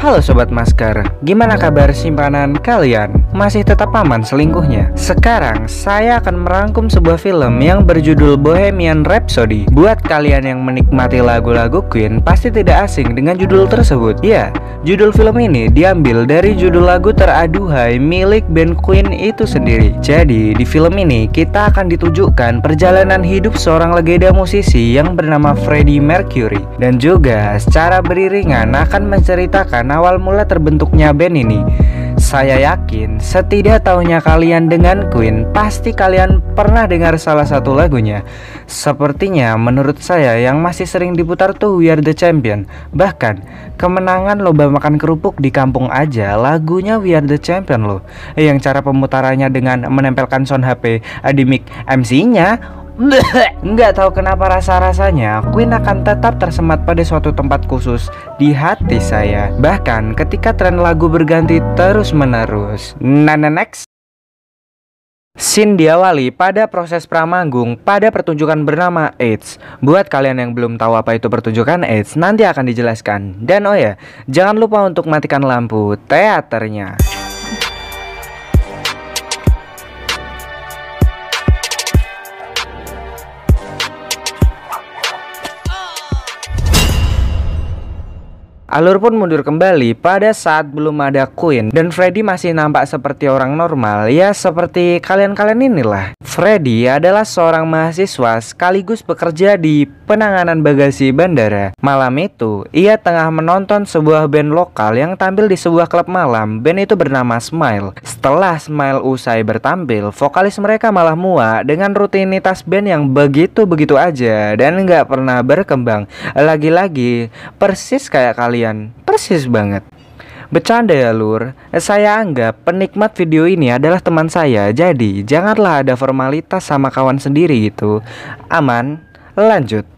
Halo Sobat Masker, gimana kabar simpanan kalian? Masih tetap aman selingkuhnya? Sekarang saya akan merangkum sebuah film yang berjudul Bohemian Rhapsody. Buat kalian yang menikmati lagu-lagu Queen pasti tidak asing dengan judul tersebut. Ya, judul film ini diambil dari judul lagu teraduhai milik band Queen itu sendiri. Jadi di film ini kita akan ditujukan perjalanan hidup seorang legenda musisi yang bernama Freddie Mercury. Dan juga secara beriringan akan menceritakan awal mula terbentuknya band ini saya yakin setidak tahunya kalian dengan Queen Pasti kalian pernah dengar salah satu lagunya. Sepertinya menurut saya yang masih sering diputar tuh We Are The Champion. Bahkan kemenangan lomba makan kerupuk di kampung aja lagunya We Are The Champion loh. Yang cara pemutarannya dengan menempelkan sound HP di mic MC-nya Nggak tahu kenapa rasa-rasanya Queen akan tetap tersemat pada suatu tempat khusus di hati saya Bahkan ketika tren lagu berganti terus menerus Nah, nah next Scene diawali pada proses pramanggung pada pertunjukan bernama AIDS. Buat kalian yang belum tahu apa itu pertunjukan AIDS, nanti akan dijelaskan. Dan oh ya, jangan lupa untuk matikan lampu teaternya. Alur pun mundur kembali pada saat belum ada Queen dan Freddy masih nampak seperti orang normal ya seperti kalian-kalian inilah. Freddy adalah seorang mahasiswa sekaligus bekerja di penanganan bagasi bandara. Malam itu, ia tengah menonton sebuah band lokal yang tampil di sebuah klub malam. Band itu bernama Smile. Setelah Smile usai bertampil, vokalis mereka malah muak dengan rutinitas band yang begitu-begitu aja dan nggak pernah berkembang. Lagi-lagi persis kayak kalian kalian. Persis banget. Bercanda ya lur. Saya anggap penikmat video ini adalah teman saya. Jadi janganlah ada formalitas sama kawan sendiri gitu. Aman. Lanjut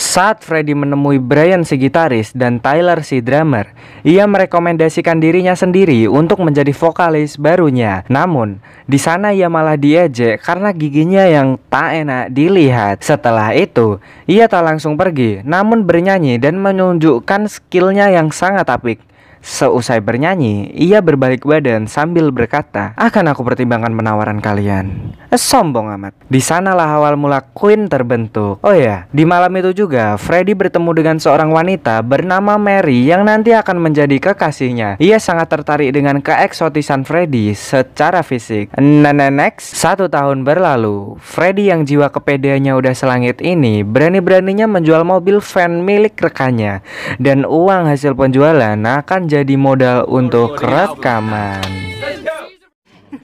saat Freddy menemui Brian si gitaris dan Tyler si drummer, ia merekomendasikan dirinya sendiri untuk menjadi vokalis barunya. Namun, di sana ia malah diejek karena giginya yang tak enak dilihat. Setelah itu, ia tak langsung pergi, namun bernyanyi dan menunjukkan skillnya yang sangat apik. Seusai bernyanyi, ia berbalik badan sambil berkata, "Akan aku pertimbangkan penawaran kalian." Sombong amat. Di sanalah awal mula Queen terbentuk. Oh ya, di malam itu juga Freddy bertemu dengan seorang wanita bernama Mary yang nanti akan menjadi kekasihnya. Ia sangat tertarik dengan keeksotisan Freddy secara fisik. Nah, next, satu tahun berlalu, Freddy yang jiwa kepedeannya udah selangit ini berani-beraninya menjual mobil van milik rekannya dan uang hasil penjualan akan jadi modal untuk rekaman.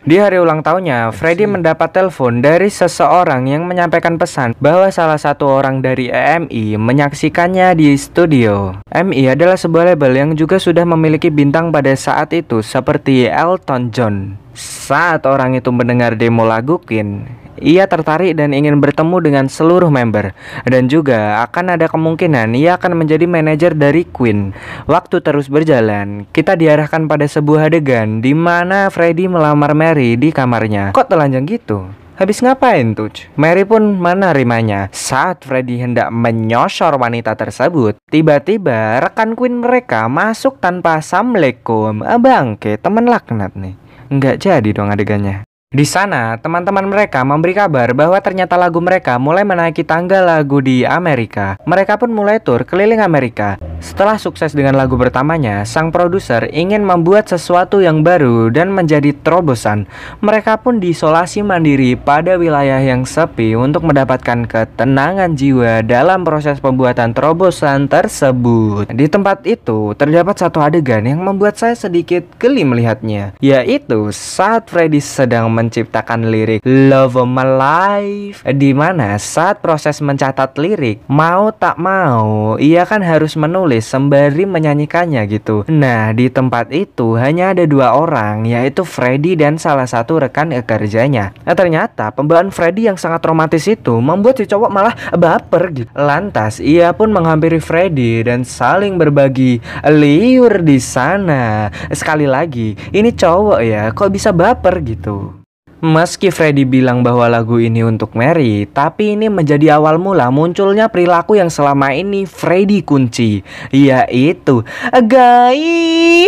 Di hari ulang tahunnya, Freddy mendapat telepon dari seseorang yang menyampaikan pesan bahwa salah satu orang dari EMI menyaksikannya di studio. EMI adalah sebuah label yang juga sudah memiliki bintang pada saat itu seperti Elton John. Saat orang itu mendengar demo lagu Queen, ia tertarik dan ingin bertemu dengan seluruh member dan juga akan ada kemungkinan ia akan menjadi manajer dari Queen. Waktu terus berjalan, kita diarahkan pada sebuah adegan di mana Freddy melamar Mary di kamarnya. Kok telanjang gitu? Habis ngapain tuh? Mary pun menerimanya. Saat Freddy hendak menyosor wanita tersebut, tiba-tiba rekan Queen mereka masuk tanpa assalamualaikum. Bangke, teman laknat nih. Nggak jadi dong adegannya. Di sana, teman-teman mereka memberi kabar bahwa ternyata lagu mereka mulai menaiki tangga lagu di Amerika. Mereka pun mulai tur keliling Amerika. Setelah sukses dengan lagu pertamanya, sang produser ingin membuat sesuatu yang baru dan menjadi terobosan. Mereka pun diisolasi mandiri pada wilayah yang sepi untuk mendapatkan ketenangan jiwa dalam proses pembuatan terobosan tersebut. Di tempat itu, terdapat satu adegan yang membuat saya sedikit geli melihatnya, yaitu saat Freddy sedang menciptakan lirik Love of My Life. Di mana saat proses mencatat lirik mau tak mau ia kan harus menulis sembari menyanyikannya gitu. Nah di tempat itu hanya ada dua orang yaitu Freddy dan salah satu rekan kerjanya. Nah ternyata pembawaan Freddy yang sangat romantis itu membuat si cowok malah baper gitu. Lantas ia pun menghampiri Freddy dan saling berbagi liur di sana. Sekali lagi ini cowok ya kok bisa baper gitu Meski Freddy bilang bahwa lagu ini untuk Mary, tapi ini menjadi awal mula munculnya perilaku yang selama ini Freddy kunci, yaitu gay.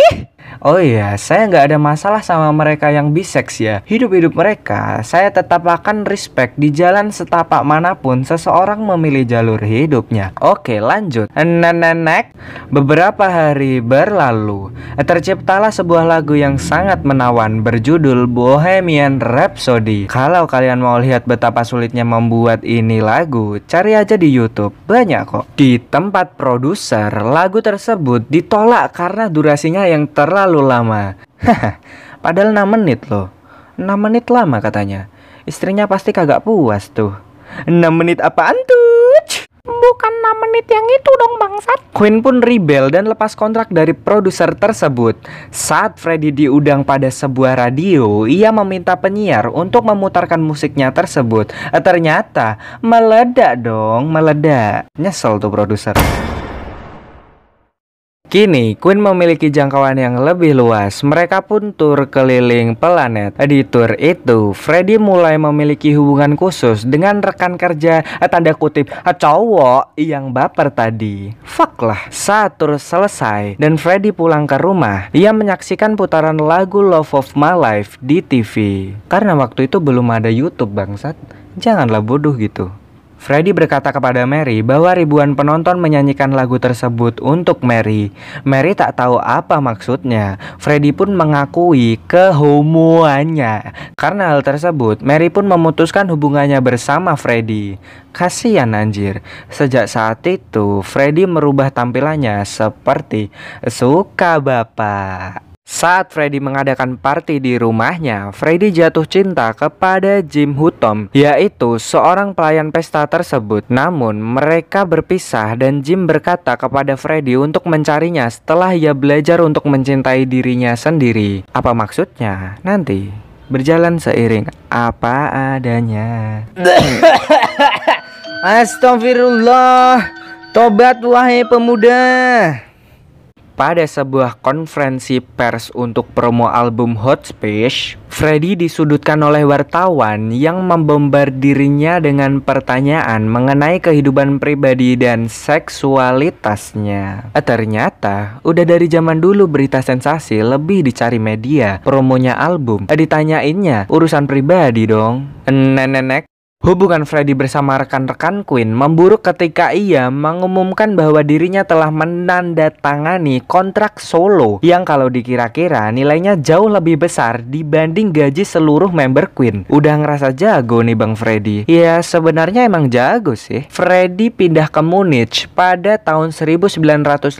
Oh iya, saya nggak ada masalah sama mereka yang bisex ya. Hidup-hidup mereka, saya tetap akan respect di jalan setapak mana pun seseorang memilih jalur hidupnya. Oke, lanjut. Nenek, beberapa hari berlalu, terciptalah sebuah lagu yang sangat menawan berjudul Bohemian Rhapsody. Kalau kalian mau lihat betapa sulitnya membuat ini lagu, cari aja di YouTube. Banyak kok. Di tempat produser, lagu tersebut ditolak karena durasinya yang terlalu terlalu lama. Padahal 6 menit loh. 6 menit lama katanya. Istrinya pasti kagak puas tuh. 6 menit apaan tuh? Bukan 6 menit yang itu dong bangsat Queen pun rebel dan lepas kontrak dari produser tersebut Saat Freddy diundang pada sebuah radio Ia meminta penyiar untuk memutarkan musiknya tersebut Ternyata meledak dong, meledak Nyesel tuh produser Kini, Queen memiliki jangkauan yang lebih luas. Mereka pun tur keliling planet. Di tur itu, Freddy mulai memiliki hubungan khusus dengan rekan kerja eh, tanda kutip eh, cowok yang baper tadi. Fuck lah. Saat tur selesai dan Freddy pulang ke rumah, ia menyaksikan putaran lagu Love of My Life di TV. Karena waktu itu belum ada YouTube bangsat. Janganlah bodoh gitu. Freddy berkata kepada Mary bahwa ribuan penonton menyanyikan lagu tersebut untuk Mary. Mary tak tahu apa maksudnya. Freddy pun mengakui kehomoannya. Karena hal tersebut, Mary pun memutuskan hubungannya bersama Freddy. Kasihan anjir. Sejak saat itu, Freddy merubah tampilannya seperti suka bapak. Saat Freddy mengadakan party di rumahnya, Freddy jatuh cinta kepada Jim Hutton, yaitu seorang pelayan pesta tersebut. Namun, mereka berpisah dan Jim berkata kepada Freddy untuk mencarinya setelah ia belajar untuk mencintai dirinya sendiri. Apa maksudnya? Nanti berjalan seiring apa adanya. Astagfirullah, tobat wahai pemuda. Pada sebuah konferensi pers untuk promo album Hot Space, Freddy disudutkan oleh wartawan yang membombardirnya dengan pertanyaan mengenai kehidupan pribadi dan seksualitasnya. Ternyata, udah dari zaman dulu berita sensasi lebih dicari media. Promonya album, ditanyainnya urusan pribadi dong. Nenek Hubungan Freddy bersama rekan-rekan Queen memburuk ketika ia mengumumkan bahwa dirinya telah menandatangani kontrak solo yang kalau dikira-kira nilainya jauh lebih besar dibanding gaji seluruh member Queen. Udah ngerasa jago nih Bang Freddy. Ya sebenarnya emang jago sih. Freddy pindah ke Munich pada tahun 1984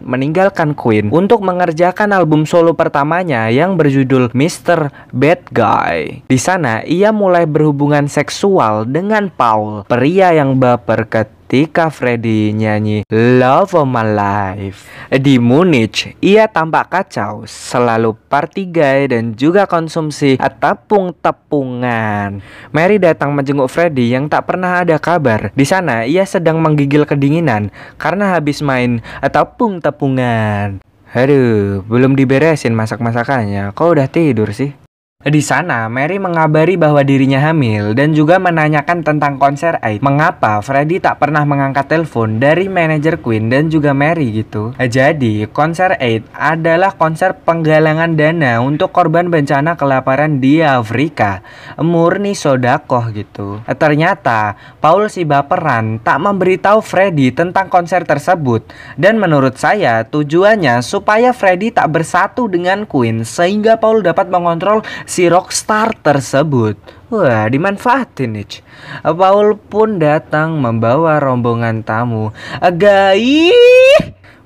meninggalkan Queen untuk mengerjakan album solo pertamanya yang berjudul Mr. Bad Guy. Di sana ia mulai berhubungan seksual dengan Paul, pria yang baper ketika Freddy nyanyi Love of My Life. Di Munich, ia tampak kacau, selalu party gay dan juga konsumsi tepung-tepungan. Mary datang menjenguk Freddy yang tak pernah ada kabar. Di sana, ia sedang menggigil kedinginan karena habis main tepung-tepungan. Aduh, belum diberesin masak-masakannya. Kok udah tidur sih? Di sana, Mary mengabari bahwa dirinya hamil dan juga menanyakan tentang konser Aid. Mengapa Freddy tak pernah mengangkat telepon dari manajer Queen dan juga Mary gitu. Jadi, konser Aid adalah konser penggalangan dana untuk korban bencana kelaparan di Afrika. Murni sodakoh gitu. Ternyata, Paul si baperan tak memberitahu Freddy tentang konser tersebut. Dan menurut saya, tujuannya supaya Freddy tak bersatu dengan Queen sehingga Paul dapat mengontrol si rockstar tersebut. Wah, dimanfaatin nih. Paul pun datang membawa rombongan tamu. Agai.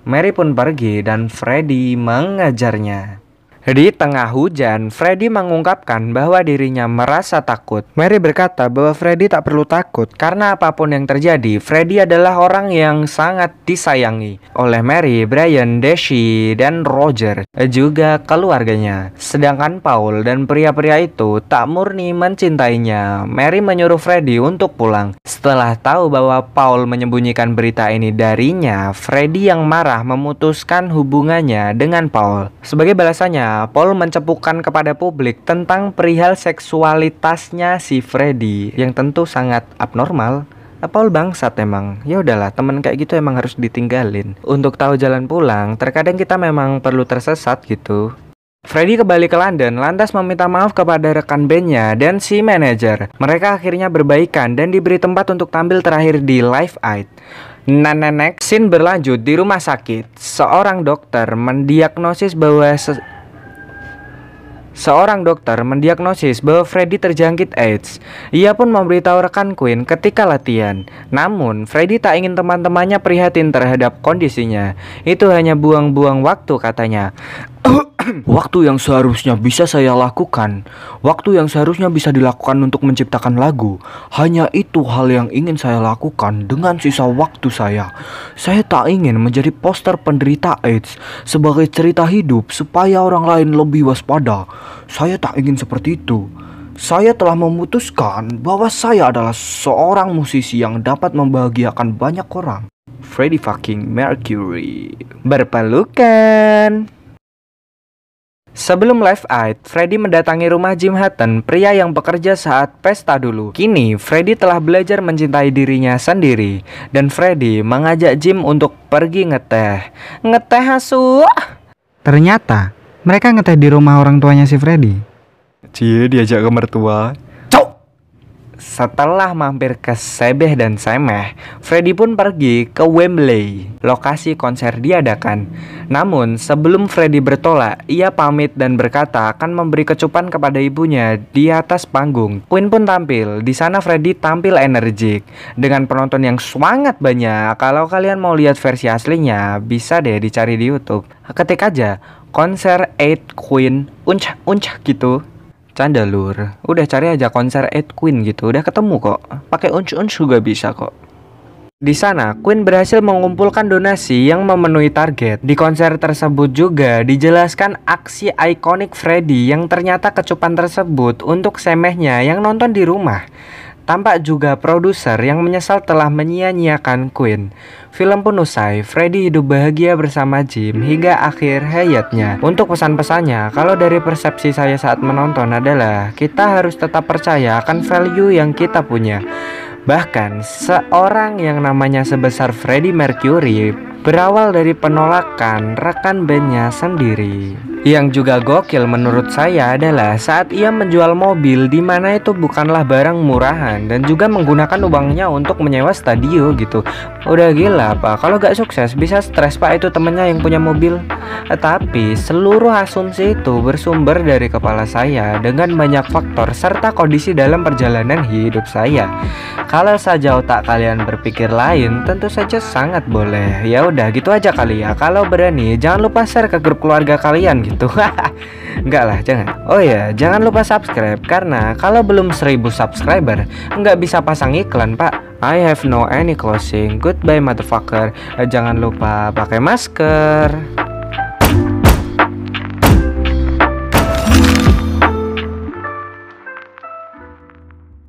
Mary pun pergi dan Freddy mengajarnya. Di tengah hujan, Freddy mengungkapkan bahwa dirinya merasa takut. Mary berkata bahwa Freddy tak perlu takut karena apa pun yang terjadi, Freddy adalah orang yang sangat disayangi oleh Mary, Brian, Daisy, dan Roger, juga keluarganya. Sedangkan Paul dan pria-pria itu tak murni mencintainya. Mary menyuruh Freddy untuk pulang. Setelah tahu bahwa Paul menyembunyikan berita ini darinya, Freddy yang marah memutuskan hubungannya dengan Paul. Sebagai balasannya, Paul mencepukan kepada publik tentang perihal seksualitasnya si Freddy yang tentu sangat abnormal. Paul bangsat emang. Ya udahlah, temen kayak gitu emang harus ditinggalin. Untuk tahu jalan pulang, terkadang kita memang perlu tersesat gitu. Freddy kembali ke London lantas meminta maaf kepada rekan bandnya dan si manajer. Mereka akhirnya berbaikan dan diberi tempat untuk tampil terakhir di Live Aid. Nah, nenek, scene berlanjut di rumah sakit. Seorang dokter mendiagnosis bahwa Seorang dokter mendiagnosis bahwa Freddy terjangkit AIDS. Ia pun memberitahu rekan Queen ketika latihan. Namun, Freddy tak ingin teman-temannya prihatin terhadap kondisinya. Itu hanya buang-buang waktu katanya. waktu yang seharusnya bisa saya lakukan, waktu yang seharusnya bisa dilakukan untuk menciptakan lagu, hanya itu hal yang ingin saya lakukan dengan sisa waktu saya. Saya tak ingin menjadi poster penderita AIDS sebagai cerita hidup supaya orang lain lebih waspada. Saya tak ingin seperti itu. Saya telah memutuskan bahwa saya adalah seorang musisi yang dapat membahagiakan banyak orang. Freddie fucking Mercury berpelukan. Sebelum live aid, Freddy mendatangi rumah Jim Hutton, pria yang bekerja saat pesta dulu. Kini, Freddy telah belajar mencintai dirinya sendiri, dan Freddy mengajak Jim untuk pergi ngeteh. Ngeteh asu. Ternyata, mereka ngeteh di rumah orang tuanya si Freddy. Cie, diajak ke mertua. Setelah mampir ke Sebeh dan Semeh, Freddy pun pergi ke Wembley, lokasi konser diadakan. Namun, sebelum Freddy bertolak, ia pamit dan berkata akan memberi kecupan kepada ibunya di atas panggung. Queen pun tampil. Di sana Freddy tampil energik dengan penonton yang sangat banyak. Kalau kalian mau lihat versi aslinya, bisa deh dicari di YouTube. Ketik aja konser 8 Queen uncah uncah gitu Canda lur, udah cari aja konser Ed Queen gitu, udah ketemu kok. Pakai unch-unch juga bisa kok. Di sana, Queen berhasil mengumpulkan donasi yang memenuhi target. Di konser tersebut juga dijelaskan aksi ikonik Freddy yang ternyata kecupan tersebut untuk semehnya yang nonton di rumah. Tampak juga produser yang menyesal telah menyia-nyiakan Queen. Film pun usai, Freddy hidup bahagia bersama Jim hingga akhir hayatnya. Untuk pesan-pesannya, kalau dari persepsi saya saat menonton adalah kita harus tetap percaya akan value yang kita punya. Bahkan seorang yang namanya sebesar Freddie Mercury berawal dari penolakan rekan bandnya sendiri. Yang juga gokil menurut saya adalah saat ia menjual mobil di mana itu bukanlah barang murahan dan juga menggunakan uangnya untuk menyewa stadio gitu. Udah gila pak, kalau gak sukses bisa stres pak itu temennya yang punya mobil. Tetapi seluruh asumsi itu bersumber dari kepala saya dengan banyak faktor serta kondisi dalam perjalanan hidup saya. Kalau saja otak kalian berpikir lain, tentu saja sangat boleh. Ya udah gitu aja kali ya. Kalau berani jangan lupa share ke grup keluarga kalian gitu. Enggak lah jangan. Oh ya jangan lupa subscribe Karena kalau belum 1000 subscriber Enggak bisa pasang iklan pak. I have no any closing. Goodbye motherfucker. Jangan lupa pakai masker